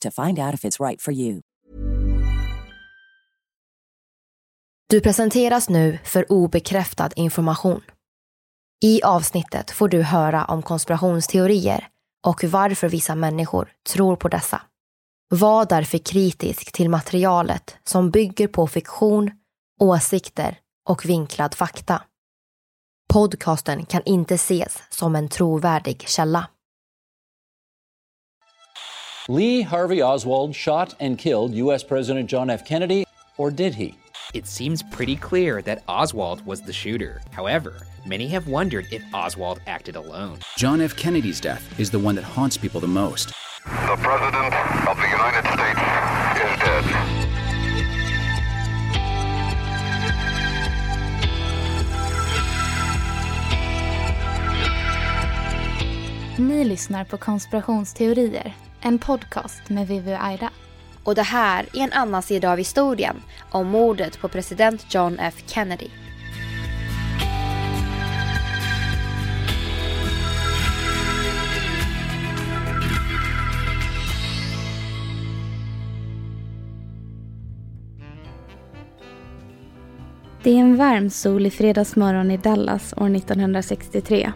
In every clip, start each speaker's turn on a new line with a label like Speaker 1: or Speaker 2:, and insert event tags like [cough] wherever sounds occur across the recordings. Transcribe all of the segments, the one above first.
Speaker 1: to find out if it's right for you.
Speaker 2: Du presenteras nu för obekräftad information. I avsnittet får du höra om konspirationsteorier och varför vissa människor tror på dessa. Var därför kritisk till materialet som bygger på fiktion, åsikter och vinklad fakta. Podcasten kan inte ses som en trovärdig källa.
Speaker 3: Lee Harvey Oswald shot and killed U.S. President John F. Kennedy, or did he?
Speaker 4: It seems pretty clear that Oswald was the shooter. However, many have wondered if Oswald acted alone.
Speaker 5: John F. Kennedy's death is the one that haunts people the most.
Speaker 6: The President of the United States is dead.
Speaker 7: Ni lyssnar på konspirationsteorier, en podcast med Vivi och Aida.
Speaker 2: Och det här är en annan sida av historien om mordet på president John F Kennedy.
Speaker 7: Det är en varm solig fredagsmorgon i Dallas år 1963.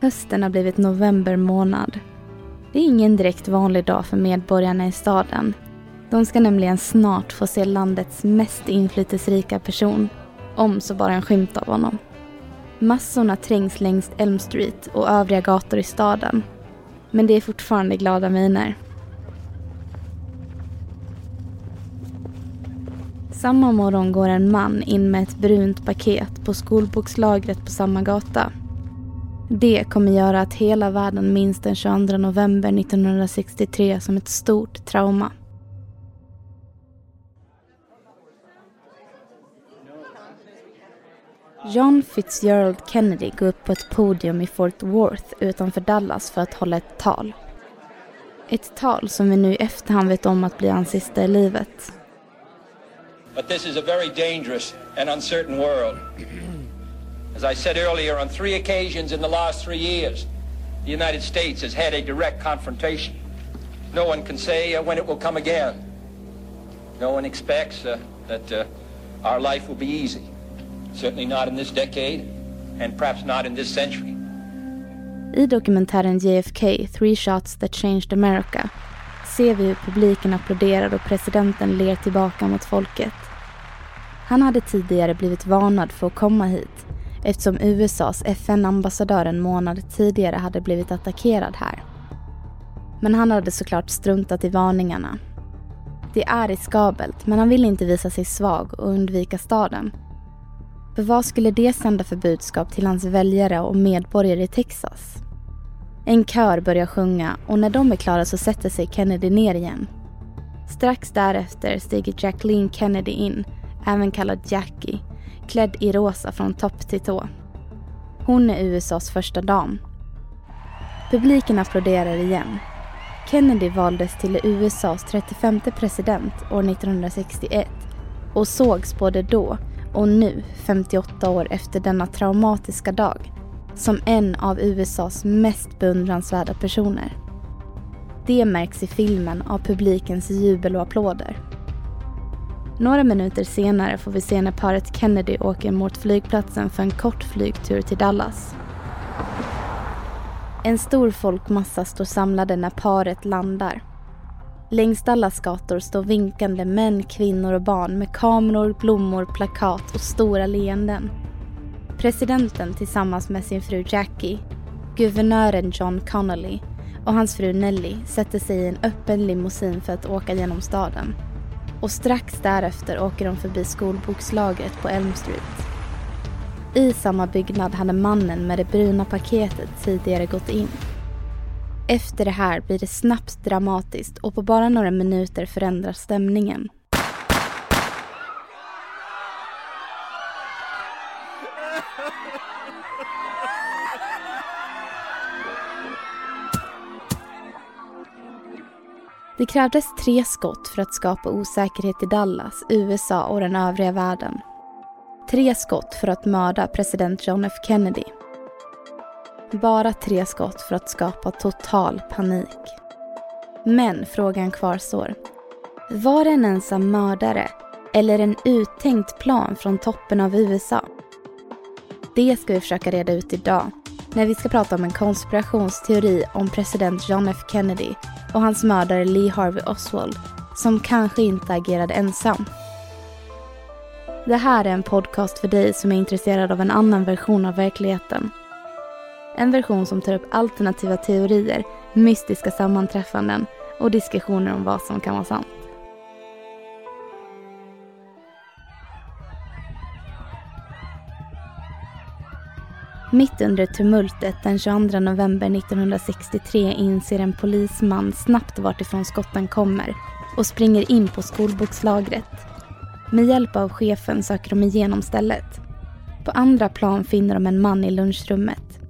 Speaker 7: Hösten har blivit november månad. Det är ingen direkt vanlig dag för medborgarna i staden. De ska nämligen snart få se landets mest inflytelserika person, om så bara en skymt av honom. Massorna trängs längs Elm Street och övriga gator i staden. Men det är fortfarande glada miner. Samma morgon går en man in med ett brunt paket på skolbokslagret på samma gata. Det kommer göra att hela världen minns den 22 november 1963 som ett stort trauma. John Fitzgerald Kennedy går upp på ett podium i Fort Worth utanför Dallas för att hålla ett tal. Ett tal som vi nu i efterhand vet om att bli hans sista i livet.
Speaker 8: But this is a very dangerous and uncertain world. As I said earlier, on three occasions in the last three years, the United States has had a direct confrontation. No one can say uh, when it will come again. No one expects uh, that uh, our life will be easy. Certainly not in this decade, and perhaps not in this century.
Speaker 7: I dokumentären JFK, Three Shots That Changed America, ser vi hur publiken applåderar och presidenten ler tillbaka mot folket. Han hade tidigare blivit varnad för att komma hit eftersom USAs FN-ambassadör en månad tidigare hade blivit attackerad här. Men han hade såklart struntat i varningarna. Det är riskabelt, men han ville inte visa sig svag och undvika staden. För vad skulle det sända för budskap till hans väljare och medborgare i Texas? En kör börjar sjunga och när de är klara så sätter sig Kennedy ner igen. Strax därefter stiger Jacqueline Kennedy in, även kallad Jackie, klädd i rosa från topp till tå. Hon är USAs första dam. Publiken applåderar igen. Kennedy valdes till USAs 35 president år 1961 och sågs både då och nu, 58 år efter denna traumatiska dag, som en av USAs mest beundransvärda personer. Det märks i filmen av publikens jubel och applåder. Några minuter senare får vi se när paret Kennedy åker mot flygplatsen för en kort flygtur till Dallas. En stor folkmassa står samlade när paret landar. Längs Dallas gator står vinkande män, kvinnor och barn med kameror, blommor, plakat och stora leenden. Presidenten tillsammans med sin fru Jackie, guvernören John Connolly och hans fru Nelly sätter sig i en öppen limousin för att åka genom staden. Och strax därefter åker de förbi skolbokslagret på Elm Street. I samma byggnad hade mannen med det bruna paketet tidigare gått in. Efter det här blir det snabbt dramatiskt och på bara några minuter förändras stämningen. Det krävdes tre skott för att skapa osäkerhet i Dallas, USA och den övriga världen. Tre skott för att mörda president John F Kennedy. Bara tre skott för att skapa total panik. Men frågan kvarstår. Var det en ensam mördare eller en uttänkt plan från toppen av USA? Det ska vi försöka reda ut idag när vi ska prata om en konspirationsteori om president John F Kennedy och hans mördare Lee Harvey Oswald som kanske inte agerade ensam. Det här är en podcast för dig som är intresserad av en annan version av verkligheten. En version som tar upp alternativa teorier, mystiska sammanträffanden och diskussioner om vad som kan vara sant. Mitt under tumultet den 22 november 1963 inser en polisman snabbt vart ifrån skotten kommer och springer in på skolbokslagret. Med hjälp av chefen söker de igenom stället. På andra plan finner de en man i lunchrummet.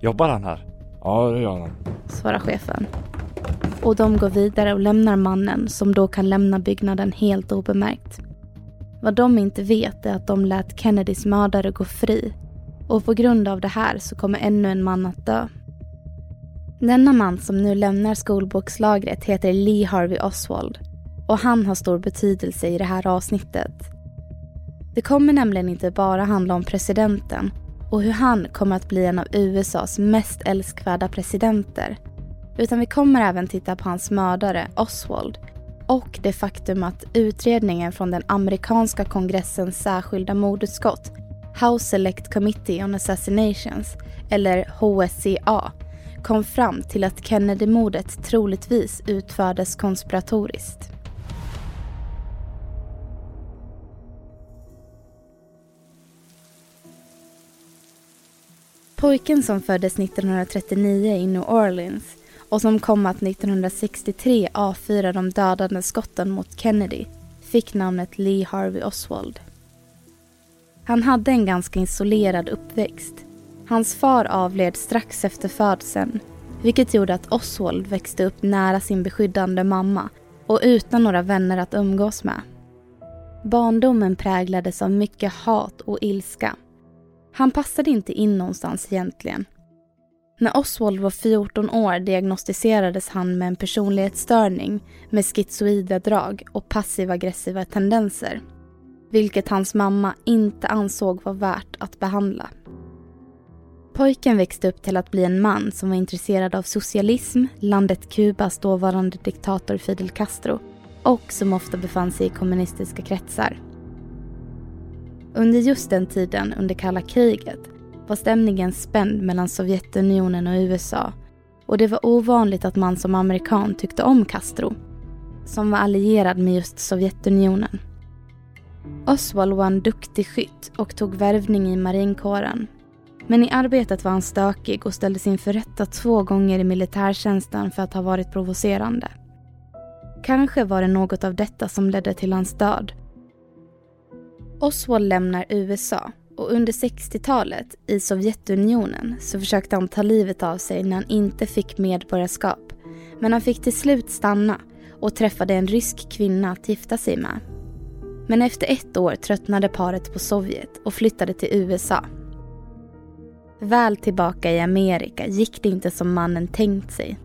Speaker 9: Jobbar han här? Ja, det gör han.
Speaker 7: Svarar chefen. Och de går vidare och lämnar mannen som då kan lämna byggnaden helt obemärkt. Vad de inte vet är att de lät Kennedys mördare gå fri och på grund av det här så kommer ännu en man att dö. Denna man som nu lämnar skolbokslagret heter Lee Harvey Oswald och han har stor betydelse i det här avsnittet. Det kommer nämligen inte bara handla om presidenten och hur han kommer att bli en av USAs mest älskvärda presidenter. Utan vi kommer även titta på hans mördare Oswald och det faktum att utredningen från den amerikanska kongressens särskilda mordutskott House Select Committee on Assassinations, eller HSCA, kom fram till att Kennedy-mordet troligtvis utfördes konspiratoriskt. Pojken som föddes 1939 i New Orleans och som kom att 1963 avfyra de dödande skotten mot Kennedy fick namnet Lee Harvey Oswald. Han hade en ganska isolerad uppväxt. Hans far avled strax efter födseln vilket gjorde att Oswald växte upp nära sin beskyddande mamma och utan några vänner att umgås med. Barndomen präglades av mycket hat och ilska. Han passade inte in någonstans egentligen. När Oswald var 14 år diagnostiserades han med en personlighetsstörning med schizoida drag och passiv-aggressiva tendenser vilket hans mamma inte ansåg var värt att behandla. Pojken växte upp till att bli en man som var intresserad av socialism, landet Kubas dåvarande diktator Fidel Castro och som ofta befann sig i kommunistiska kretsar. Under just den tiden, under kalla kriget, var stämningen spänd mellan Sovjetunionen och USA och det var ovanligt att man som amerikan tyckte om Castro, som var allierad med just Sovjetunionen. Oswald var en duktig skytt och tog värvning i marinkåren. Men i arbetet var han stökig och ställdes inför rätta två gånger i militärtjänsten för att ha varit provocerande. Kanske var det något av detta som ledde till hans död. Oswald lämnar USA och under 60-talet i Sovjetunionen så försökte han ta livet av sig när han inte fick medborgarskap. Men han fick till slut stanna och träffade en rysk kvinna att gifta sig med. Men efter ett år tröttnade paret på Sovjet och flyttade till USA. Väl tillbaka i Amerika gick det inte som mannen tänkt sig.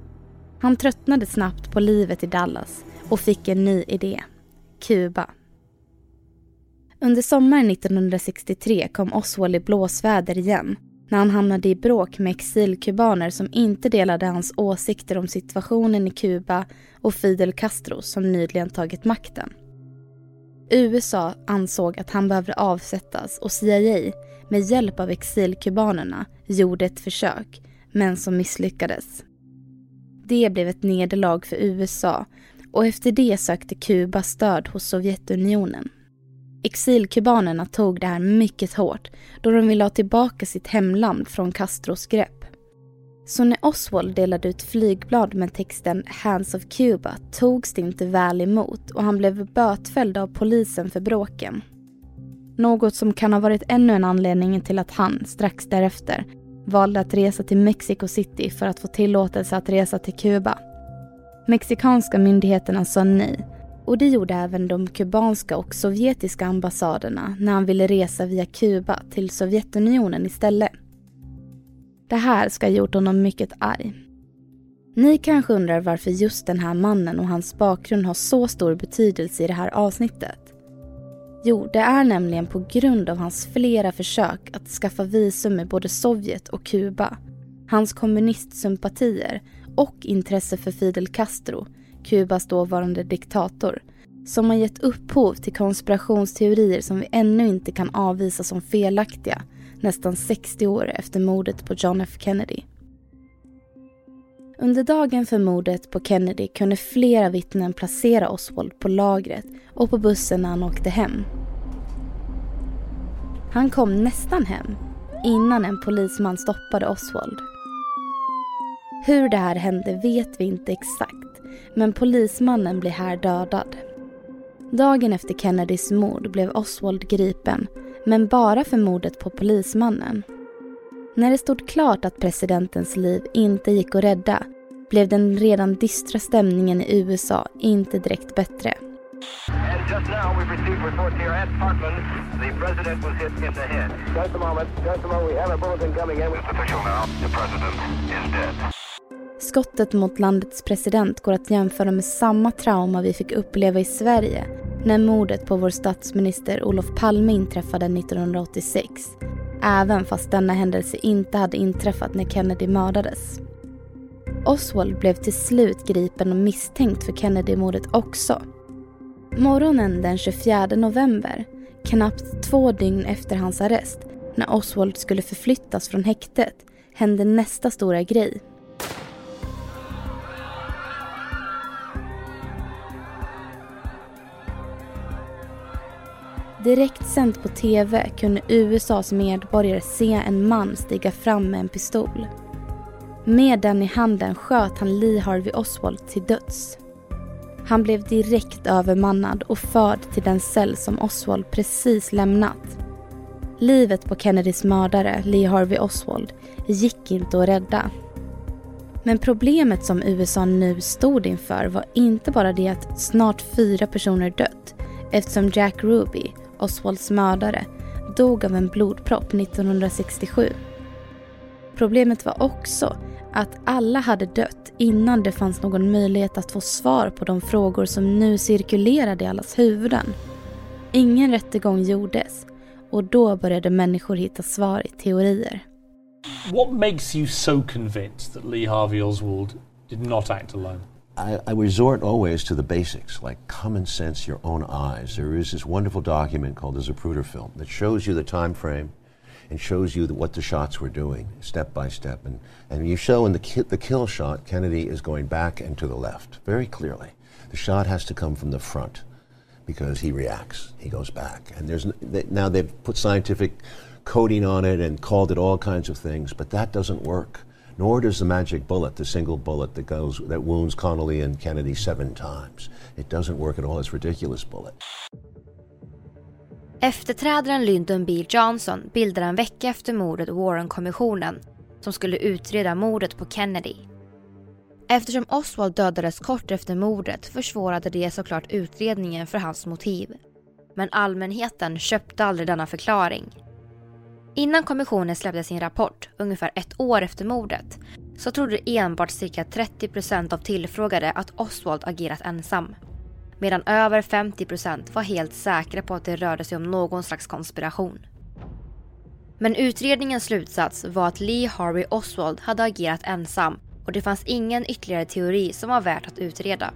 Speaker 7: Han tröttnade snabbt på livet i Dallas och fick en ny idé. Kuba. Under sommaren 1963 kom Oswald i blåsväder igen när han hamnade i bråk med exilkubaner som inte delade hans åsikter om situationen i Kuba och Fidel Castro som nyligen tagit makten. USA ansåg att han behövde avsättas och CIA med hjälp av exilkubanerna gjorde ett försök, men som misslyckades. Det blev ett nederlag för USA och efter det sökte Kuba stöd hos Sovjetunionen. Exilkubanerna tog det här mycket hårt då de ville ha tillbaka sitt hemland från Castros grepp. Så när Oswald delade ut flygblad med texten “Hands of Cuba” togs det inte väl emot och han blev bötfälld av polisen för bråken. Något som kan ha varit ännu en anledning till att han, strax därefter, valde att resa till Mexico City för att få tillåtelse att resa till Kuba. Mexikanska myndigheterna sa nej och det gjorde även de kubanska och sovjetiska ambassaderna när han ville resa via Kuba till Sovjetunionen istället. Det här ska ha gjort honom mycket arg. Ni kanske undrar varför just den här mannen och hans bakgrund har så stor betydelse i det här avsnittet. Jo, det är nämligen på grund av hans flera försök att skaffa visum i både Sovjet och Kuba, hans kommunistsympatier och intresse för Fidel Castro, Kubas dåvarande diktator, som har gett upphov till konspirationsteorier som vi ännu inte kan avvisa som felaktiga nästan 60 år efter mordet på John F Kennedy. Under dagen för mordet på Kennedy kunde flera vittnen placera Oswald på lagret och på bussen när han åkte hem. Han kom nästan hem innan en polisman stoppade Oswald. Hur det här hände vet vi inte exakt, men polismannen blir här dödad. Dagen efter Kennedys mord blev Oswald gripen, men bara för mordet på polismannen. När det stod klart att presidentens liv inte gick att rädda blev den redan dystra stämningen i USA inte direkt bättre.
Speaker 6: Just now we've received reports here at Parkland. The president was hit in the head. Just a moment. Just a moment. We have a bulletin coming in. It's official now. The president is dead.
Speaker 7: Skottet mot landets president går att jämföra med samma trauma vi fick uppleva i Sverige när mordet på vår statsminister Olof Palme inträffade 1986. Även fast denna händelse inte hade inträffat när Kennedy mördades. Oswald blev till slut gripen och misstänkt för Kennedy-mordet också. Morgonen den 24 november, knappt två dygn efter hans arrest, när Oswald skulle förflyttas från häktet, hände nästa stora grej. Direkt sänt på TV kunde USAs medborgare se en man stiga fram med en pistol. Med den i handen sköt han Lee Harvey Oswald till döds. Han blev direkt övermannad och förd till den cell som Oswald precis lämnat. Livet på Kennedys mördare, Lee Harvey Oswald, gick inte att rädda. Men problemet som USA nu stod inför var inte bara det att snart fyra personer dött eftersom Jack Ruby, Oswalds mördare, dog av en blodpropp 1967. Problemet var också att alla hade dött innan det fanns någon möjlighet att få svar på de frågor som nu cirkulerade i allas huvuden. Ingen rättegång gjordes och då började människor hitta svar i teorier.
Speaker 10: What makes you so convinced that Lee Harvey Oswald did not act alone?
Speaker 11: I, I, resort always to the basics, like common sense, your own eyes. There is this wonderful document called the Zapruder film that shows you the time frame and shows you the, what the shots were doing, step by step. And, and you show in the, ki the kill shot, Kennedy is going back and to the left, very clearly. The shot has to come from the front because he reacts, he goes back. And there's now they've put scientific coding on it and called it all kinds of things, but that doesn't work. Nor does the magic bullet, the single bullet that goes that wounds Connolly and Kennedy seven times. It doesn't work at all. It's a ridiculous bullet.
Speaker 2: Efterträdaren Lyndon B Johnson bildade en vecka efter mordet Warren-kommissionen som skulle utreda mordet på Kennedy. Eftersom Oswald dödades kort efter mordet försvårade det såklart utredningen för hans motiv. men allmänheten köpte aldrig denna förklaring. Innan kommissionen släppte sin rapport, ungefär ett år efter mordet, så trodde enbart cirka 30% av tillfrågade att Oswald agerat ensam. Medan över 50% var helt säkra på att det rörde sig om någon slags konspiration. Men utredningens slutsats var att Lee Harvey Oswald hade agerat ensam och det fanns ingen ytterligare teori som var värt att utreda.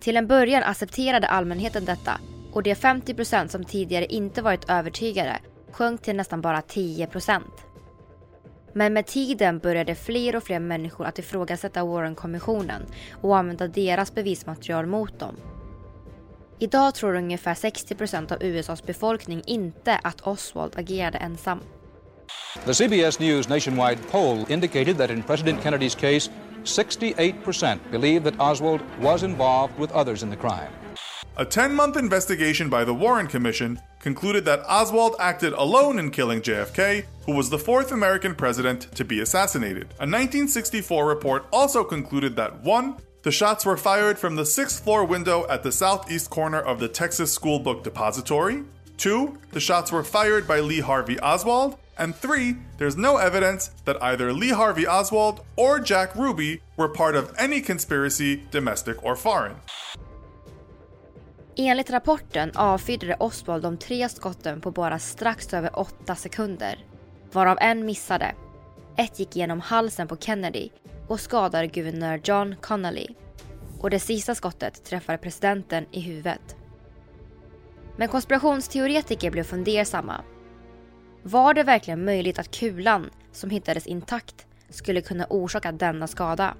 Speaker 2: Till en början accepterade allmänheten detta och de 50% som tidigare inte varit övertygade sjönk till nästan bara 10 Men med tiden började fler och fler människor att ifrågasätta Warren-kommissionen och använda deras bevismaterial mot dem. Idag tror ungefär 60% av USAs befolkning inte att Oswald agerade ensam.
Speaker 12: The CBS News nationwide poll indicated that in President Kennedy's case, 68% believe that Oswald was involved with others in the crime.
Speaker 13: A 10 month investigation by the Warren Commission concluded that Oswald acted alone in killing JFK, who was the fourth American president to be assassinated. A 1964 report also concluded that 1. The shots were fired from the sixth floor window at the southeast corner of the Texas School Book Depository. 2. The shots were fired by Lee Harvey Oswald. And 3. There's no evidence that either Lee Harvey Oswald or Jack Ruby were part of any conspiracy, domestic or foreign.
Speaker 2: Enligt rapporten avfyrade Oswald de tre skotten på bara strax över åtta sekunder. Varav en missade. Ett gick genom halsen på Kennedy och skadade guvernör John Connolly. Och det sista skottet träffade presidenten i huvudet. Men konspirationsteoretiker blev fundersamma. Var det verkligen möjligt att kulan, som hittades intakt, skulle kunna orsaka denna skada?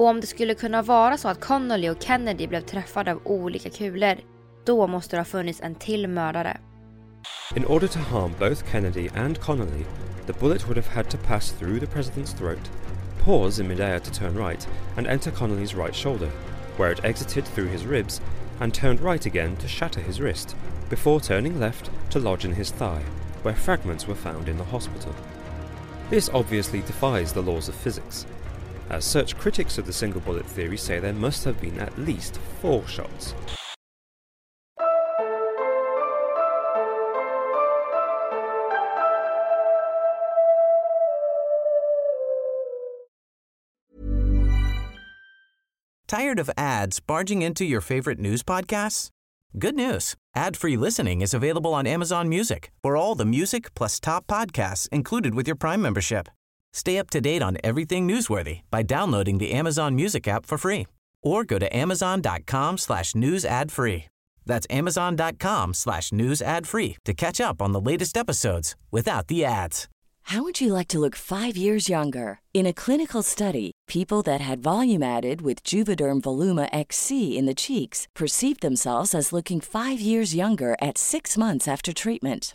Speaker 2: Och om det skulle kunna vara så att Connolly och Kennedy blev träffade av olika kulor, då måste det ha funnits en till mördare.
Speaker 14: In order to harm both Kennedy and Connolly, the bullet would have had to pass through the president's throat, pause in midair to turn right, and enter Connolly's right shoulder, where it exited through his ribs and turned right again to shatter his wrist, before turning left to lodge in his thigh, where fragments were found in the hospital. This obviously defies the laws of physics, Uh, As such, critics of the single bullet theory say there must have been at least four shots.
Speaker 15: Tired of ads barging into your favorite news podcasts? Good news. Ad-free listening is available on Amazon Music for all the music plus top podcasts included with your Prime membership. Stay up to date on everything newsworthy by downloading the Amazon Music app for free or go to amazon.com slash news ad free. That's amazon.com slash news ad free to catch up on the latest episodes without the ads.
Speaker 1: How would you like to look five years younger? In a clinical study, people that had volume added with Juvederm Voluma XC in the cheeks perceived themselves as looking five years younger at six months after treatment.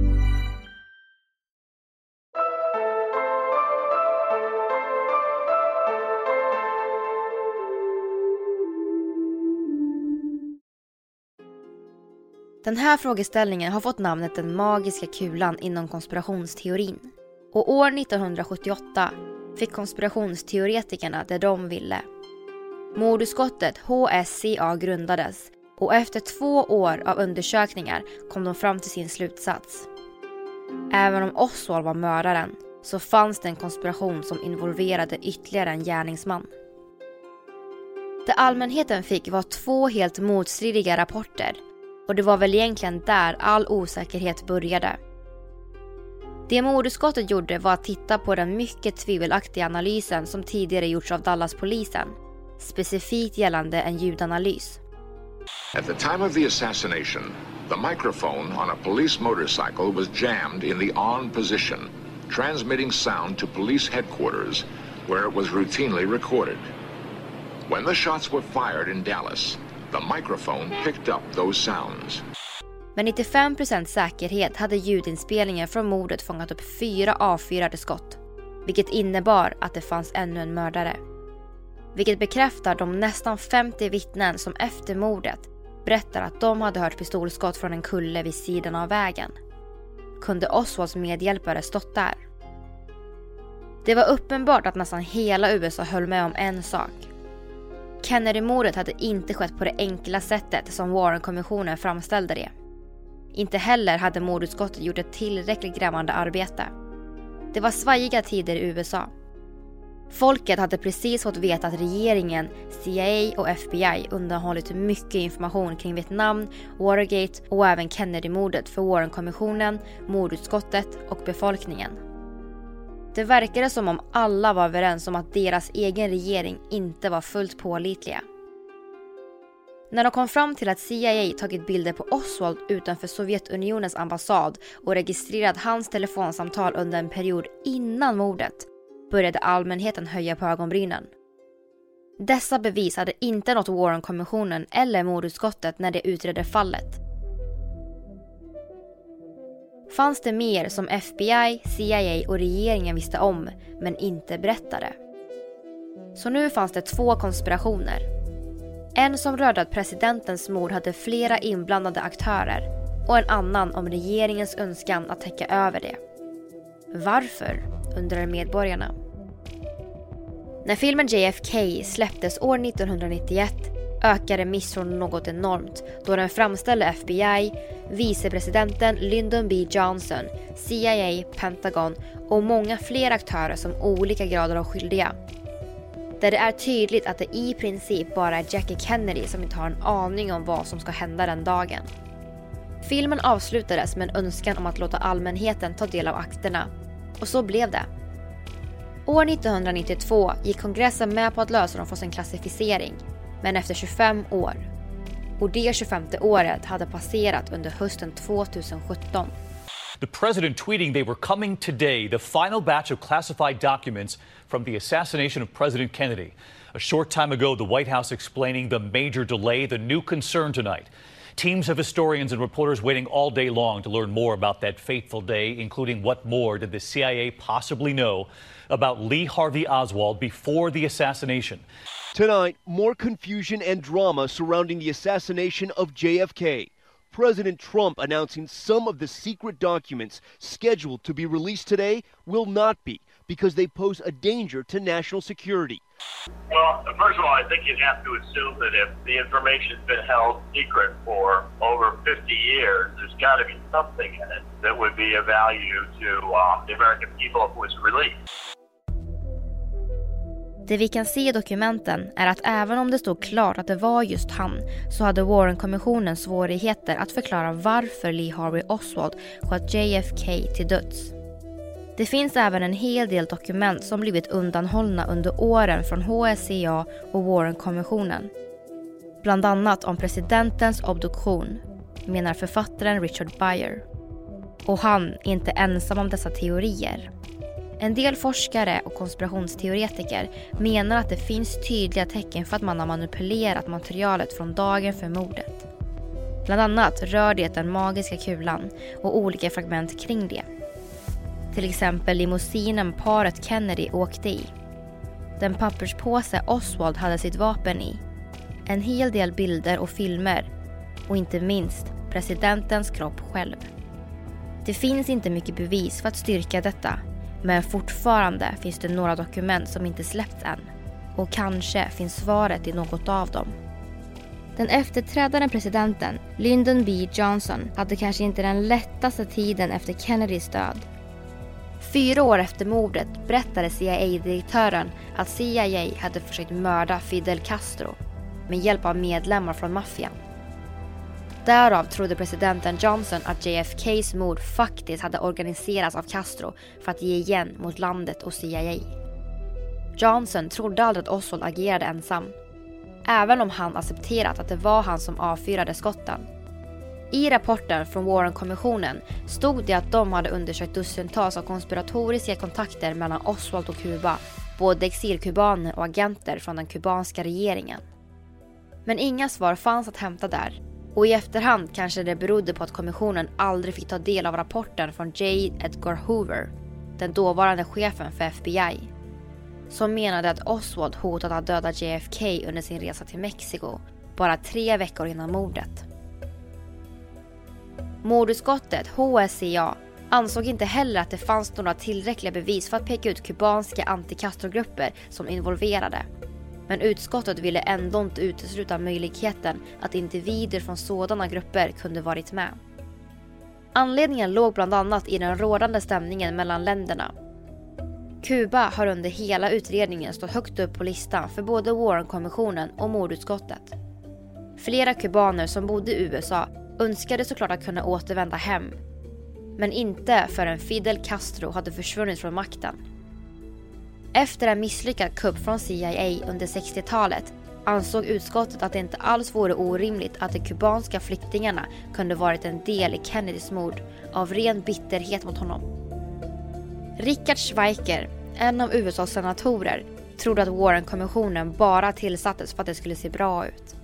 Speaker 2: Den här frågeställningen har fått namnet den magiska kulan inom konspirationsteorin. Och år 1978 fick konspirationsteoretikerna det de ville. Mordutskottet HSCA grundades och efter två år av undersökningar kom de fram till sin slutsats. Även om Oswald var mördaren så fanns det en konspiration som involverade ytterligare en gärningsman. Det allmänheten fick var två helt motstridiga rapporter och det var väl egentligen där all osäkerhet började. Det mordutskottet gjorde var att titta på den mycket tvivelaktiga analysen som tidigare gjorts av Dallaspolisen specifikt gällande en ljudanalys.
Speaker 16: At the time of the assassination, the microphone on a police motorcycle was jammed in the on position, transmitting sound to police headquarters, where it was routinely recorded. When the shots were fired in Dallas, the microphone picked up those sounds.
Speaker 2: Med 95% säkerhet hade ljudinspelningen från mordet fångat upp fyra avfyrade skott. Vilket innebar att det fanns ännu en mördare. Vilket bekräftar de nästan 50 vittnen som efter mordet berättar att de hade hört pistolskott från en kulle vid sidan av vägen. Kunde Oswalds medhjälpare stått där? Det var uppenbart att nästan hela USA höll med om en sak. Kennedy-mordet hade inte skett på det enkla sättet som Warren-kommissionen framställde det. Inte heller hade mordutskottet gjort ett tillräckligt grävande arbete. Det var svajiga tider i USA. Folket hade precis fått veta att regeringen, CIA och FBI undanhållit mycket information kring Vietnam, Watergate och även Kennedy-mordet för Warren-kommissionen, mordutskottet och befolkningen. Det verkade som om alla var överens om att deras egen regering inte var fullt pålitliga. När de kom fram till att CIA tagit bilder på Oswald utanför Sovjetunionens ambassad och registrerat hans telefonsamtal under en period innan mordet började allmänheten höja på ögonbrynen. Dessa bevis hade inte nått Warren-kommissionen eller mordutskottet när de utredde fallet. Fanns det mer som FBI, CIA och regeringen visste om men inte berättade? Så nu fanns det två konspirationer. En som rörde att presidentens mord hade flera inblandade aktörer och en annan om regeringens önskan att täcka över det. Varför? undrar medborgarna. När filmen JFK släpptes år 1991 ökade misstron något enormt då den framställde FBI, vicepresidenten Lyndon B Johnson, CIA, Pentagon och många fler aktörer som olika grader av skyldiga. Där det är tydligt att det i princip bara är Jackie Kennedy som inte har en aning om vad som ska hända den dagen. Filmen avslutades med en önskan om att låta allmänheten ta del av akterna. Och så blev det. År 1992 gick kongressen med på att lösa dem från sin klassificering, men efter 25 år. Och det 25 året hade passerat under hösten 2017.
Speaker 17: The president tweeting they were coming today, the final batch of classified documents from the assassination of President Kennedy. A short time ago, the White House explaining the major delay, the new concern tonight. Teams of historians and reporters waiting all day long to learn more about that fateful day, including what more did the CIA possibly know about Lee Harvey Oswald before the assassination.
Speaker 18: Tonight, more confusion and drama surrounding the assassination of JFK. President Trump announcing some of the secret documents scheduled to be released today will not be because they pose a danger to national security.
Speaker 19: Well, first of all, I think you'd have to assume that if the information's been held secret for over 50 years, there's got to be something in it that would be of value to uh, the American people if it was released.
Speaker 2: Det vi kan se i dokumenten är att även om det stod klart att det var just han så hade Warren-kommissionen svårigheter att förklara varför Lee Harvey Oswald sköt JFK till döds. Det finns även en hel del dokument som blivit undanhållna under åren från HSCA och Warren-kommissionen. Bland annat om presidentens obduktion, menar författaren Richard Beyer. Och han är inte ensam om dessa teorier. En del forskare och konspirationsteoretiker menar att det finns tydliga tecken för att man har manipulerat materialet från dagen för mordet. Bland annat rör det den magiska kulan och olika fragment kring det. Till exempel limousinen paret Kennedy åkte i. Den papperspåse Oswald hade sitt vapen i. En hel del bilder och filmer. Och inte minst presidentens kropp själv. Det finns inte mycket bevis för att styrka detta men fortfarande finns det några dokument som inte släppts än. Och kanske finns svaret i något av dem. Den efterträdande presidenten, Lyndon B Johnson, hade kanske inte den lättaste tiden efter Kennedys död. Fyra år efter mordet berättade CIA-direktören att CIA hade försökt mörda Fidel Castro med hjälp av medlemmar från maffian. Därav trodde presidenten Johnson att JFKs mord faktiskt hade organiserats av Castro för att ge igen mot landet och CIA. Johnson trodde aldrig att Oswald agerade ensam. även om han accepterat att det var han som avfyrade skotten. I rapporten från Warren-kommissionen stod det att de hade undersökt dussintals av konspiratoriska kontakter mellan Oswald och Kuba, både exilkubaner och agenter från den kubanska regeringen. Men inga svar fanns att hämta där och i efterhand kanske det berodde på att kommissionen aldrig fick ta del av rapporten från J. Edgar Hoover, den dåvarande chefen för FBI, som menade att Oswald hotat att döda JFK under sin resa till Mexiko, bara tre veckor innan mordet. Mordutskottet, HSCA, ansåg inte heller att det fanns några tillräckliga bevis för att peka ut kubanska anti-Castro-grupper som involverade. Men utskottet ville ändå inte utesluta möjligheten att individer från sådana grupper kunde varit med. Anledningen låg bland annat i den rådande stämningen mellan länderna. Kuba har under hela utredningen stått högt upp på listan för både Warren-kommissionen och mordutskottet. Flera kubaner som bodde i USA önskade såklart att kunna återvända hem. Men inte förrän Fidel Castro hade försvunnit från makten. Efter en misslyckad kupp från CIA under 60-talet ansåg utskottet att det inte alls vore orimligt att de kubanska flyktingarna kunde varit en del i Kennedys mord av ren bitterhet mot honom. Richard Schweiker, en av USAs senatorer, trodde att Warren-kommissionen bara tillsattes för att det skulle se bra ut.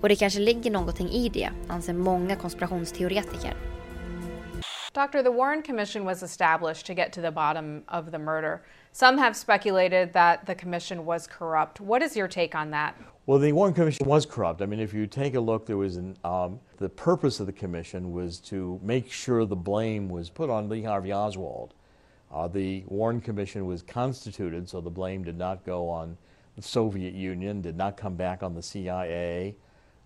Speaker 2: Och det kanske ligger någonting i det, anser många konspirationsteoretiker.
Speaker 20: Doctor, the Warren Commission was established to get to the bottom of the murder. Some have speculated that the commission was corrupt. What is your take on that?
Speaker 21: Well, the Warren Commission was corrupt. I mean, if you take a look, there was an, um, the purpose of the commission was to make sure the blame was put on Lee Harvey Oswald. Uh, the Warren Commission was constituted so the blame did not go on the Soviet Union, did not come back on the CIA,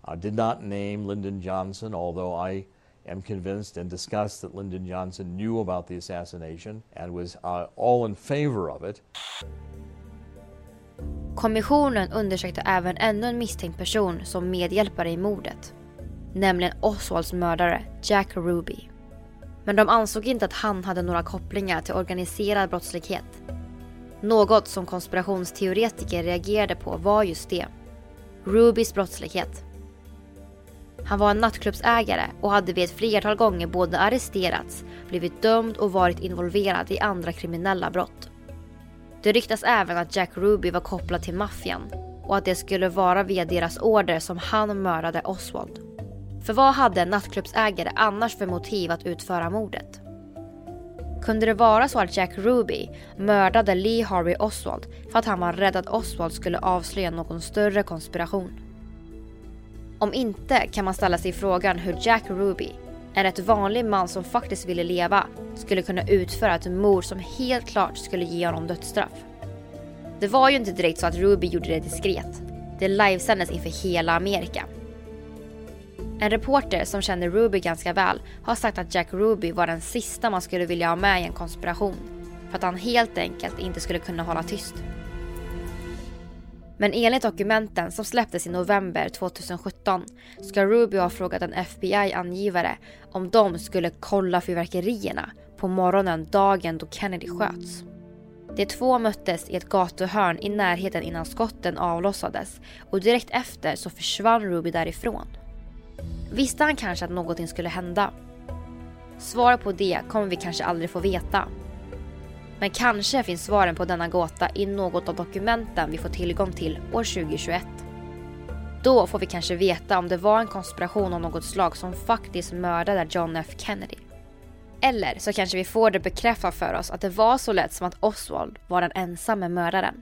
Speaker 21: uh, did not name Lyndon Johnson, although I am convinced and discussed that Lyndon Johnson knew about the assassination and was uh, all in favor of it.
Speaker 2: Kommissionen undersökte även ännu en misstänkt person som medhjälpare i mordet. Nämligen Oswalds mördare Jack Ruby. Men de ansåg inte att han hade några kopplingar till organiserad brottslighet. Något som konspirationsteoretiker reagerade på var just det. Rubys brottslighet. Han var en nattklubbsägare och hade vid ett flertal gånger både arresterats, blivit dömd och varit involverad i andra kriminella brott. Det ryktas även att Jack Ruby var kopplad till maffian och att det skulle vara via deras order som han mördade Oswald. För vad hade en nattklubbsägare annars för motiv att utföra mordet? Kunde det vara så att Jack Ruby mördade Lee Harvey Oswald för att han var rädd att Oswald skulle avslöja någon större konspiration? Om inte kan man ställa sig frågan hur Jack Ruby, en rätt vanlig man som faktiskt ville leva, skulle kunna utföra ett mord som helt klart skulle ge honom dödsstraff. Det var ju inte direkt så att Ruby gjorde det diskret. Det livesändes inför hela Amerika. En reporter som känner Ruby ganska väl har sagt att Jack Ruby var den sista man skulle vilja ha med i en konspiration. För att han helt enkelt inte skulle kunna hålla tyst. Men enligt dokumenten som släpptes i november 2017 ska Ruby ha frågat en FBI-angivare om de skulle kolla fyrverkerierna på morgonen dagen då Kennedy sköts. De två möttes i ett gatuhörn i närheten innan skotten avlossades och direkt efter så försvann Ruby därifrån. Visste han kanske att någonting skulle hända? Svar på det kommer vi kanske aldrig få veta. Men kanske finns svaren på denna gåta i något av dokumenten vi får tillgång till år 2021. Då får vi kanske veta om det var en konspiration av något slag som faktiskt mördade John F Kennedy. Eller så kanske vi får det bekräftat för oss att det var så lätt som att Oswald var den ensamme mördaren.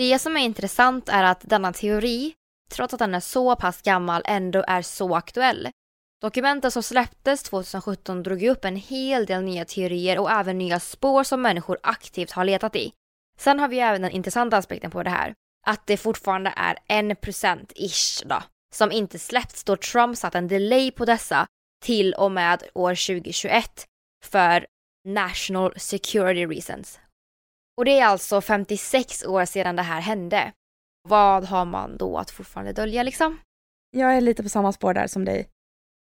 Speaker 2: Det som är intressant är att denna teori, trots att den är så pass gammal, ändå är så aktuell. Dokumenten som släpptes 2017 drog upp en hel del nya teorier och även nya spår som människor aktivt har letat i. Sen har vi även den intressanta aspekten på det här, att det fortfarande är 1%-ish då, som inte släppts då Trump satt en delay på dessa till och med år 2021 för national security reasons. Och det är alltså 56 år sedan det här hände. Vad har man då att fortfarande dölja liksom?
Speaker 7: Jag är lite på samma spår där som dig.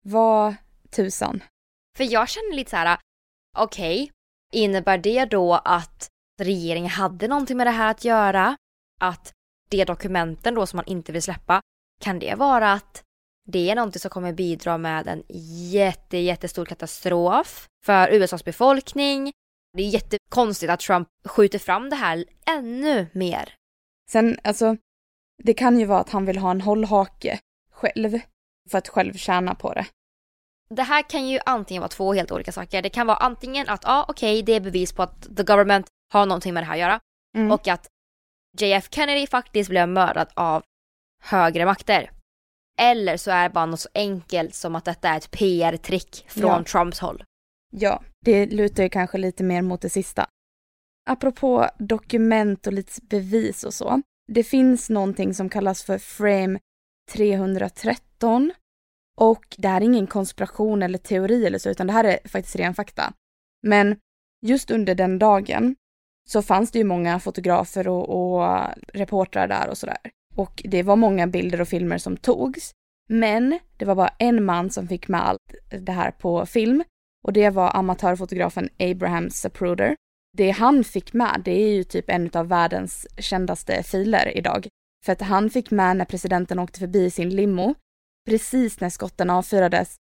Speaker 7: Vad tusan?
Speaker 2: För jag känner lite så här, okej, okay, innebär det då att regeringen hade någonting med det här att göra? Att de dokumenten då som man inte vill släppa, kan det vara att det är någonting som kommer bidra med en jätte, jättestor katastrof för USAs befolkning, det är jättekonstigt att Trump skjuter fram det här ännu mer.
Speaker 7: Sen, alltså, det kan ju vara att han vill ha en hållhake själv för att själv tjäna på det.
Speaker 2: Det här kan ju antingen vara två helt olika saker. Det kan vara antingen att, ja okej, okay, det är bevis på att the government har någonting med det här att göra. Mm. Och att JF Kennedy faktiskt blev mördad av högre makter. Eller så är det bara något så enkelt som att detta är ett PR-trick från ja. Trumps håll.
Speaker 7: Ja, det lutar ju kanske lite mer mot det sista. Apropå dokument och lite bevis och så. Det finns någonting som kallas för frame 313 och det här är ingen konspiration eller teori eller så, utan det här är faktiskt ren fakta. Men just under den dagen så fanns det ju många fotografer och, och reportrar där och sådär. Och det var många bilder och filmer som togs. Men det var bara en man som fick med allt det här på film och det var amatörfotografen Abraham Zapruder. Det han fick med, det är ju typ en av världens kändaste filer idag. För att han fick med när presidenten åkte förbi sin limo, precis när skotten avfyrades.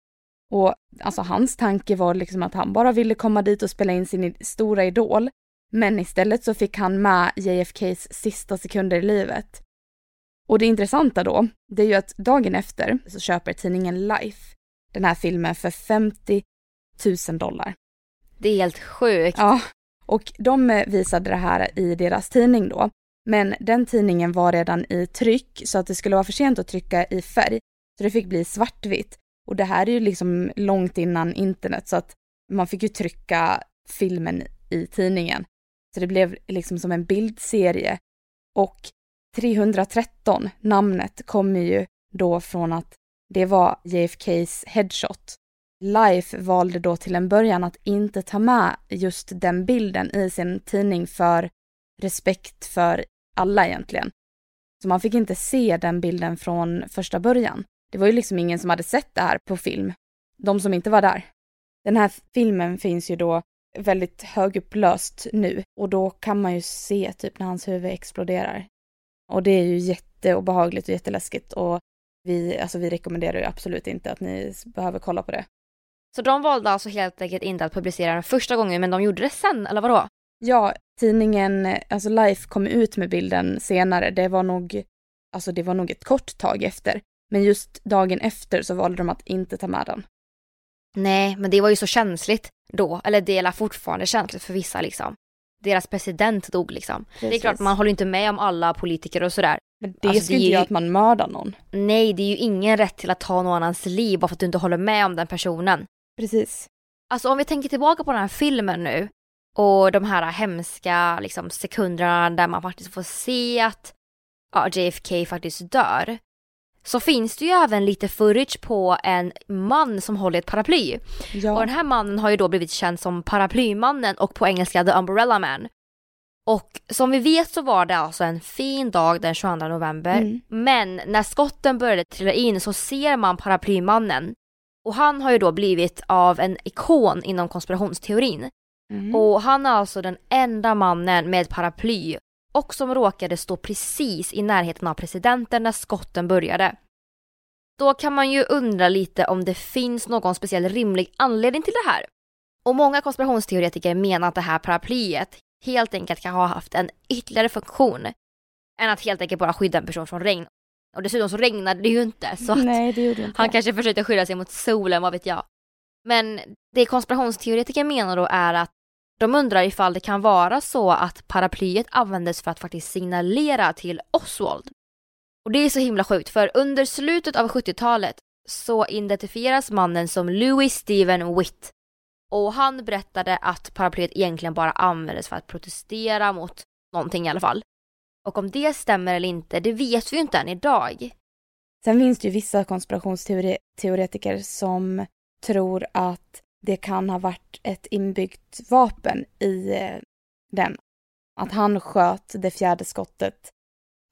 Speaker 7: Och alltså hans tanke var liksom att han bara ville komma dit och spela in sin stora idol. Men istället så fick han med JFKs sista sekunder i livet. Och det intressanta då, det är ju att dagen efter så köper tidningen Life den här filmen för 50 tusen dollar.
Speaker 2: Det är helt sjukt.
Speaker 7: Ja, och de visade det här i deras tidning då. Men den tidningen var redan i tryck så att det skulle vara för sent att trycka i färg. Så det fick bli svartvitt. Och det här är ju liksom långt innan internet så att man fick ju trycka filmen i tidningen. Så det blev liksom som en bildserie. Och 313, namnet, kommer ju då från att det var JFKs headshot Life valde då till en början att inte ta med just den bilden i sin tidning för respekt för alla egentligen. Så man fick inte se den bilden från första början. Det var ju liksom ingen som hade sett det här på film. De som inte var där. Den här filmen finns ju då väldigt högupplöst nu och då kan man ju se typ när hans huvud exploderar. Och det är ju jätteobehagligt och jätteläskigt och vi, alltså vi rekommenderar ju absolut inte att ni behöver kolla på det.
Speaker 2: Så de valde alltså helt enkelt inte att publicera den första gången, men de gjorde det sen, eller vadå?
Speaker 7: Ja, tidningen, alltså Life kom ut med bilden senare. Det var nog, alltså det var nog ett kort tag efter. Men just dagen efter så valde de att inte ta med den.
Speaker 2: Nej, men det var ju så känsligt då. Eller det är fortfarande känsligt för vissa liksom. Deras president dog liksom. Precis. Det är klart, man håller inte med om alla politiker och sådär.
Speaker 7: Men det alltså, skulle inte göra att man mördar någon.
Speaker 2: Nej, det är ju ingen rätt till att ta någon annans liv bara för att du inte håller med om den personen.
Speaker 7: Precis.
Speaker 2: Alltså om vi tänker tillbaka på den här filmen nu och de här hemska liksom, sekunderna där man faktiskt får se att ja, JFK faktiskt dör. Så finns det ju även lite footage på en man som håller ett paraply. Ja. Och den här mannen har ju då blivit känd som paraplymannen och på engelska The Umbrella Man. Och som vi vet så var det alltså en fin dag den 22 november. Mm. Men när skotten började trilla in så ser man paraplymannen Och han har ju då blivit av en ikon inom konspirationsteorin.
Speaker 7: Mm.
Speaker 2: Och han är alltså den enda mannen med paraply och som råkade stå precis i närheten av presidenten när skotten började. Då kan man ju undra lite om det finns någon speciell rimlig anledning till det här. Och många konspirationsteoretiker menar att det här paraplyet helt enkelt kan ha haft en ytterligare funktion än att helt enkelt bara skydda en person från regn. Och dessutom så regnade det ju inte så att
Speaker 7: Nej, det gjorde inte
Speaker 2: han kanske försökte skydda sig mot solen, vad vet jag. Men det konspirationsteoretiker menar då är att de undrar ifall det kan vara så att paraplyet användes för att faktiskt signalera till Oswald. Och det är så himla sjukt för under slutet av 70-talet så identifieras mannen som Louis Steven Witt. Och han berättade att paraplyet egentligen bara användes för att protestera mot någonting i alla fall. Och om det stämmer eller inte, det vet vi ju inte än idag.
Speaker 7: Sen finns det ju vissa konspirationsteoretiker som tror att det kan ha varit ett inbyggt vapen i eh, den. Att han sköt det fjärde skottet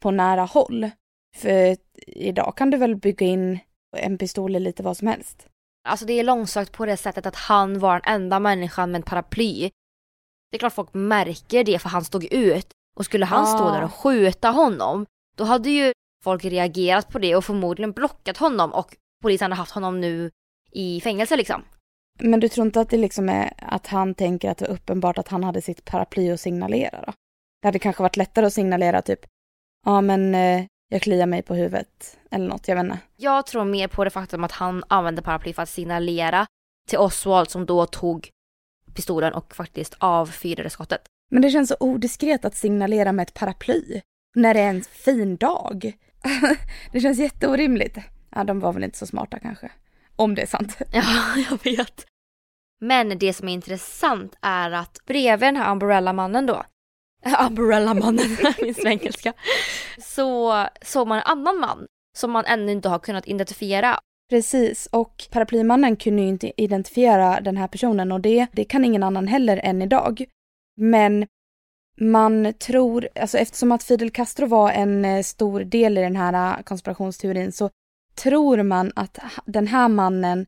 Speaker 7: på nära håll. För idag kan du väl bygga in en pistol i lite vad som helst.
Speaker 2: Alltså det är långsökt på det sättet att han var den enda människan med en paraply. Det är klart folk märker det för han stod ut. Och skulle han stå
Speaker 7: Ah.
Speaker 2: där och skjuta honom, då hade ju folk reagerat på det och förmodligen blockat honom och polisen hade haft honom nu i fängelse liksom.
Speaker 7: Men du tror inte att det liksom är att han tänker att det var uppenbart att han hade sitt paraply att signalera då? Det hade kanske varit lättare att signalera typ, ja men eh, jag kliar mig på huvudet eller något, jag vet inte.
Speaker 2: Jag tror mer på det faktum att han använde paraply för att signalera till Oswald som då tog pistolen och faktiskt avfyrade skottet.
Speaker 7: Men det känns så odiskret att signalera med ett paraply när det är en fin dag. [laughs] det känns jätteorimligt. Ja, de var väl inte så smarta kanske. Om det är sant. [laughs]
Speaker 2: Ja, jag vet. Men det som är intressant är att bredvid den här Umbrella-mannen då, [laughs] Umbrella-mannen, min svengelska, så såg man en annan man som man ännu inte har kunnat identifiera.
Speaker 7: Precis, och paraplymannen kunde ju inte identifiera den här personen och det, det kan ingen annan heller än idag. Men man tror, alltså eftersom att Fidel Castro var en eh, stor del i den här eh, konspirationsteorin så tror man att den här mannen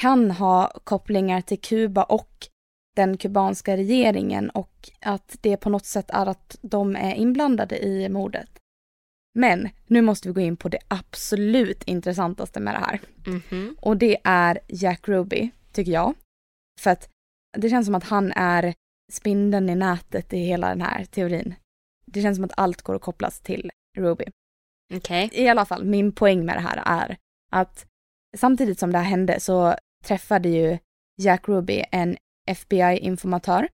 Speaker 7: kan ha kopplingar till Kuba och den kubanska regeringen och att det på något sätt är att de är inblandade i mordet. Men nu måste vi gå in på det absolut intressantaste med det här.
Speaker 2: Mhm.
Speaker 7: Och det är Jack Ruby, tycker jag. För att det känns som att han är spindeln i nätet i hela den här teorin. Det känns som att allt går att kopplas till Ruby.
Speaker 2: Okej.
Speaker 7: I alla fall, min poäng med det här är att samtidigt som det här hände så träffade ju Jack Ruby en FBI-informatör.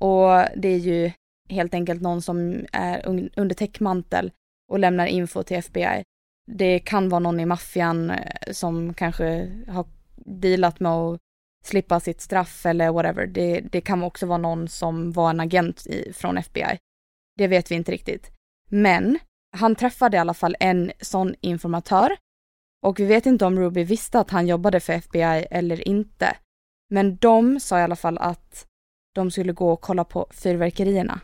Speaker 7: Och det är ju helt enkelt någon som är un- under täckmantel och lämnar info till FBI. Det kan vara någon i maffian eh, som kanske har dealat med att slippa sitt straff eller whatever. Det, det kan också vara någon som var en agent i, från FBI. Det vet vi inte riktigt. Men han träffade i alla fall en sån informatör och vi vet inte om Ruby visste att han jobbade för FBI eller inte. Men de sa i alla fall att de skulle gå och kolla på fyrverkerierna.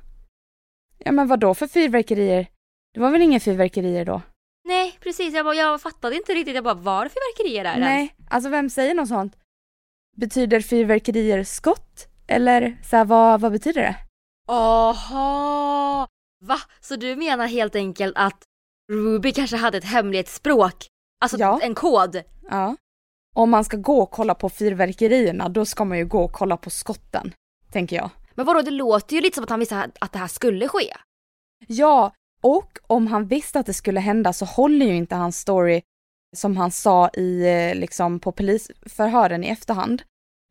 Speaker 7: Ja men vad då för fyrverkerier? Det var väl inga fyrverkerier då?
Speaker 2: Nej, precis. Jag, bara, jag fattade inte riktigt. Jag bara, var det fyrverkerier där ens?
Speaker 7: Nej, alltså vem säger något sånt? Betyder fyrverkerier skott? Eller så här, vad, vad betyder det?
Speaker 2: Aha! Va? Så du menar helt enkelt att Ruby kanske hade ett hemlighetsspråk? Alltså
Speaker 7: Ja.
Speaker 2: en kod?
Speaker 7: Ja. Om man ska gå och kolla på fyrverkerierna, då ska man ju gå och kolla på skotten, tänker jag.
Speaker 2: Men vadå, det låter ju lite som att han visste att det här skulle ske.
Speaker 7: Ja, och om han visste att det skulle hända så håller ju inte hans story som han sa i, eh, liksom på polisförhören i efterhand.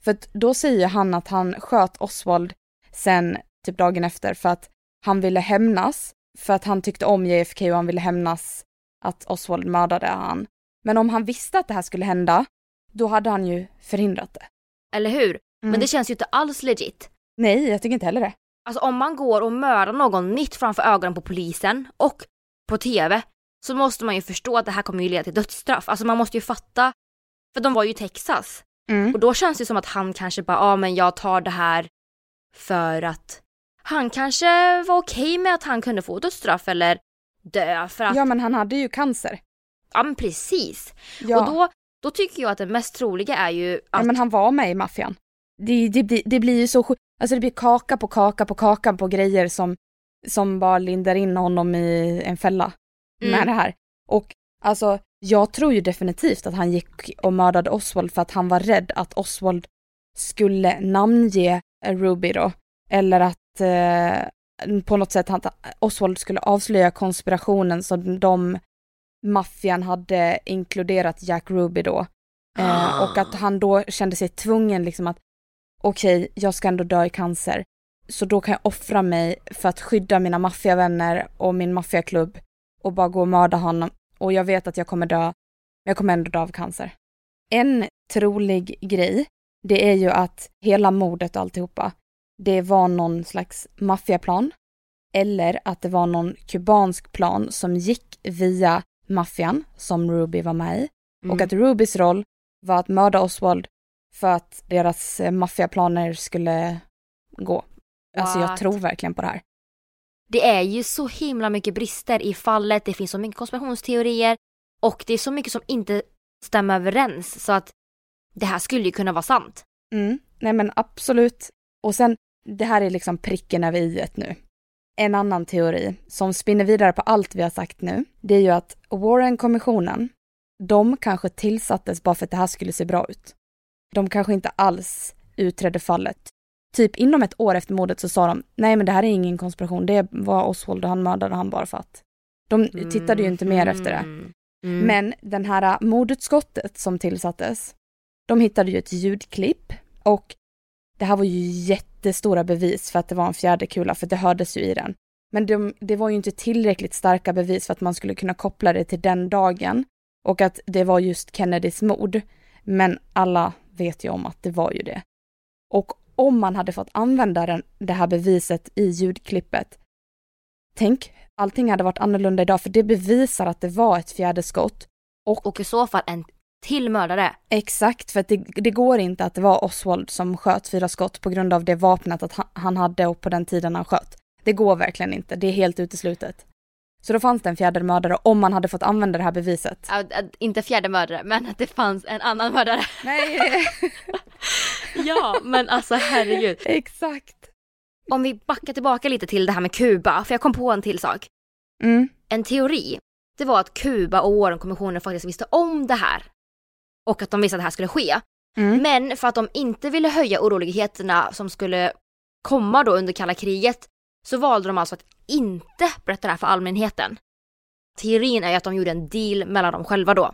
Speaker 7: För att då säger han att han sköt Oswald sen typ dagen efter för att han ville hämnas, för att han tyckte om JFK och han ville hämnas att Oswald mördade han. Men om han visste att det här skulle hända, då hade han ju förhindrat det.
Speaker 2: Eller hur?
Speaker 7: Mm.
Speaker 2: Men det känns ju inte alls legit.
Speaker 7: Nej, jag tycker inte heller det.
Speaker 2: Alltså om man går och mördar någon mitt framför ögonen på polisen och på TV så måste man ju förstå att det här kommer ju leda till dödsstraff. Alltså man måste ju fatta, för de var ju i Texas.
Speaker 7: Mm.
Speaker 2: Och då känns det som att han kanske bara, ja men jag tar det här för att han kanske var okej med att han kunde få dödsstraff eller dö för att,
Speaker 7: Ja, men han hade ju cancer.
Speaker 2: ja men precis.
Speaker 7: Ja.
Speaker 2: Och då Då tycker jag att det mest troliga är ju att...
Speaker 7: Ja, men han var med i maffian. Det, det, blir, det blir ju så sjukt. Alltså det blir kaka på kaka på kaka på grejer som, som bara lindar in honom i en fälla med
Speaker 2: Mm.
Speaker 7: det här. Och alltså, jag tror ju definitivt att han gick och mördade Oswald för att han var rädd att Oswald skulle namnge Ruby då. Eller att eh, på något sätt att Oswald skulle avslöja konspirationen som de maffian hade inkluderat Jack Ruby då. Eh, och att han då kände sig tvungen liksom att okej, jag ska ändå dö i cancer. Så då kan jag offra mig för att skydda mina maffiavänner och min maffiaklubb och bara gå och mörda honom. Och jag vet att jag kommer dö, men jag kommer ändå dö av cancer. En trolig grej, det är ju att hela mordet och alltihopa, det var någon slags maffiaplan. Eller att det var någon kubansk plan som gick via maffian, som Ruby var med i. Och
Speaker 2: Mm.
Speaker 7: att Rubys roll var att mörda Oswald för att deras eh, maffiaplaner skulle gå. Alltså jag
Speaker 2: What?
Speaker 7: tror verkligen på det här.
Speaker 2: Det är ju så himla mycket brister i fallet, det finns så mycket konspirationsteorier och det är så mycket som inte stämmer överens så att det här skulle ju kunna vara sant.
Speaker 7: Mm. Nej men absolut. Och sen, det här är liksom pricken över i nu. En annan teori som spinner vidare på allt vi har sagt nu, det är ju att Warren-kommissionen, de kanske tillsattes bara för att det här skulle se bra ut. De kanske inte alls utredde fallet. Typ inom ett år efter mordet så sa de, nej men det här är ingen konspiration, det var Oswald och han mördade han bara för att. De tittade ju inte mer efter det.
Speaker 2: Mm.
Speaker 7: Men den här mordutskottet som tillsattes, de hittade ju ett ljudklipp och det här var ju jättestora bevis för att det var en fjärde kula, för det hördes ju i den. Men de, det var ju inte tillräckligt starka bevis för att man skulle kunna koppla det till den dagen och att det var just Kennedys mord. Men alla vet ju om att det var ju det. Och om man hade fått använda den, det här beviset i ljudklippet, tänk, allting hade varit annorlunda idag, för det bevisar att det var ett fjärde skott.
Speaker 2: Och, och i så fall en till mördare.
Speaker 7: Exakt, för det, det går inte att det var Oswald som sköt fyra skott på grund av det vapnet att han, hade och på den tiden han sköt. Det går verkligen inte, det är helt uteslutet. Så då fanns det en fjärde mördare om man hade fått använda det här beviset.
Speaker 2: Äh, inte fjärde mördare, men att det fanns en annan mördare.
Speaker 7: Nej. [laughs] [laughs]
Speaker 2: ja, men alltså herregud.
Speaker 7: Exakt.
Speaker 2: Om vi backar tillbaka lite till det här med Kuba, för jag kom på en till sak.
Speaker 7: Mm.
Speaker 2: En teori, det var att Kuba och Warrenkommissionen faktiskt visste om det här. Och att de visste att det här skulle ske.
Speaker 7: Mm.
Speaker 2: Men för att de inte ville höja oroligheterna som skulle komma då under kalla kriget så valde de alltså att inte berätta det här för allmänheten. Teorin är ju att de gjorde en deal mellan dem själva då.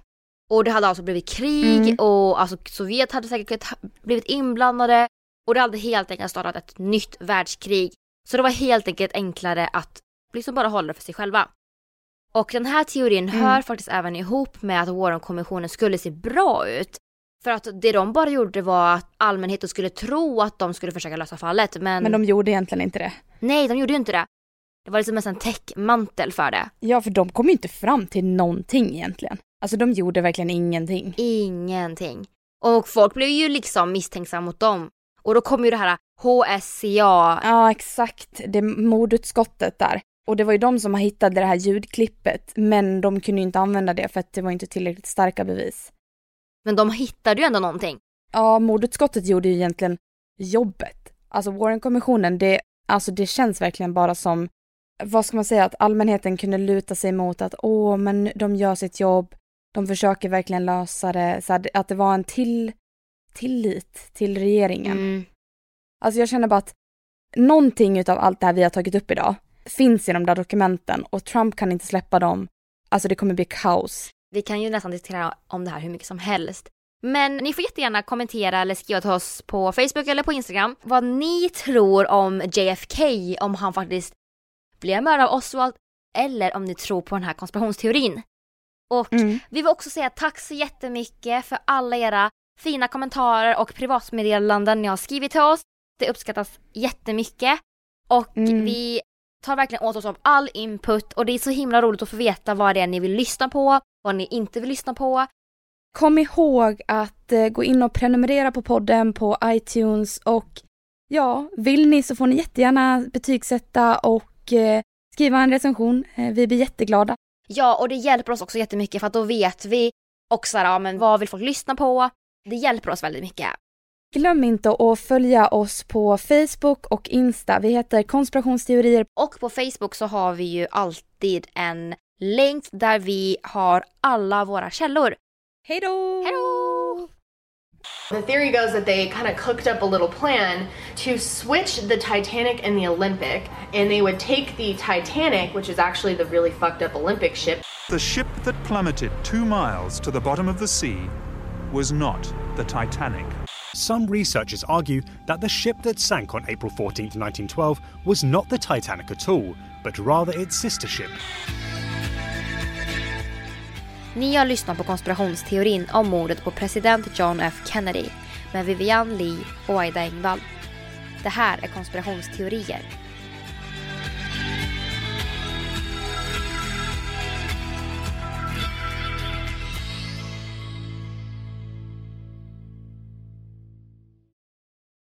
Speaker 2: Och det hade alltså blivit krig
Speaker 7: Mm.
Speaker 2: och alltså Sovjet hade säkert blivit inblandade och det hade helt enkelt startat ett nytt världskrig. Så det var helt enkelt enklare att liksom bara hålla det för sig själva. Och den här teorin
Speaker 7: Mm.
Speaker 2: hör faktiskt även ihop med att Warren-kommissionen skulle se bra ut. För att det de bara gjorde var att allmänheten skulle tro att de skulle försöka lösa fallet men...
Speaker 7: Men de gjorde egentligen inte det.
Speaker 2: Nej, de gjorde ju inte det. Det var liksom en täckmantel för det.
Speaker 7: Ja, för de kom ju inte fram till någonting egentligen. Alltså de gjorde verkligen ingenting.
Speaker 2: Ingenting. Och folk blev ju liksom misstänksamma mot dem. Och då kom ju det här HSCA.
Speaker 7: Ja, exakt. Det mordutskottet där. Och det var ju de som hittade det här ljudklippet, men de kunde ju inte använda det för att det var inte tillräckligt starka bevis.
Speaker 2: Men de hittade ju ändå någonting.
Speaker 7: Ja, mordutskottet gjorde ju egentligen jobbet. Alltså Warren-kommissionen, det, alltså det känns verkligen bara som, vad ska man säga, att allmänheten kunde luta sig mot att åh, men de gör sitt jobb, de försöker verkligen lösa det, så här, att det var en till, tillit till regeringen.
Speaker 2: Mm.
Speaker 7: Alltså jag känner bara att någonting utav allt det här vi har tagit upp idag finns i de där dokumenten och Trump kan inte släppa dem. Alltså det kommer bli kaos.
Speaker 2: Vi kan ju nästan diskutera om det här hur mycket som helst. Men ni får jättegärna kommentera eller skriva till oss på Facebook eller på Instagram vad ni tror om JFK, om han faktiskt blev mördad av Oswald eller om ni tror på den här konspirationsteorin. Och
Speaker 7: Mm.
Speaker 2: vi vill också säga tack så jättemycket för alla era fina kommentarer och privatmeddelanden ni har skrivit till oss. Det uppskattas jättemycket. Och
Speaker 7: Mm.
Speaker 2: vi tar verkligen åt oss av all input och det är så himla roligt att få veta vad det är ni vill lyssna på, vad ni inte vill lyssna på.
Speaker 7: Kom ihåg att eh, gå in och prenumerera på podden på iTunes och ja, vill ni så får ni jättegärna betygsätta och eh, skriva en recension. Eh, vi blir jätteglada.
Speaker 2: Ja, och det hjälper oss också jättemycket för att då vet vi Och så här, ja, men vad vill folk lyssna på? Det hjälper oss väldigt mycket.
Speaker 7: Glöm inte att följa oss på Facebook och Insta. Vi heter konspirationsteorier.
Speaker 2: Och på Facebook så har vi ju alltid en länk där vi har alla våra källor.
Speaker 7: Hej då!
Speaker 2: Hej då!
Speaker 22: The theory goes that they kind of cooked up a little plan to switch the Titanic and the Olympic, and they would take the Titanic, which is actually the really fucked up Olympic ship.
Speaker 23: The ship that plummeted two miles to the bottom of the sea was not the Titanic.
Speaker 24: Some researchers argue that the ship that sank on April 14, 1912, was not the Titanic at all, but rather its sister ship.
Speaker 2: Ni har lyssnat på konspirationsteorin om mordet på president John F Kennedy med Vivian Lee och Aida Engvall. Det här är konspirationsteorier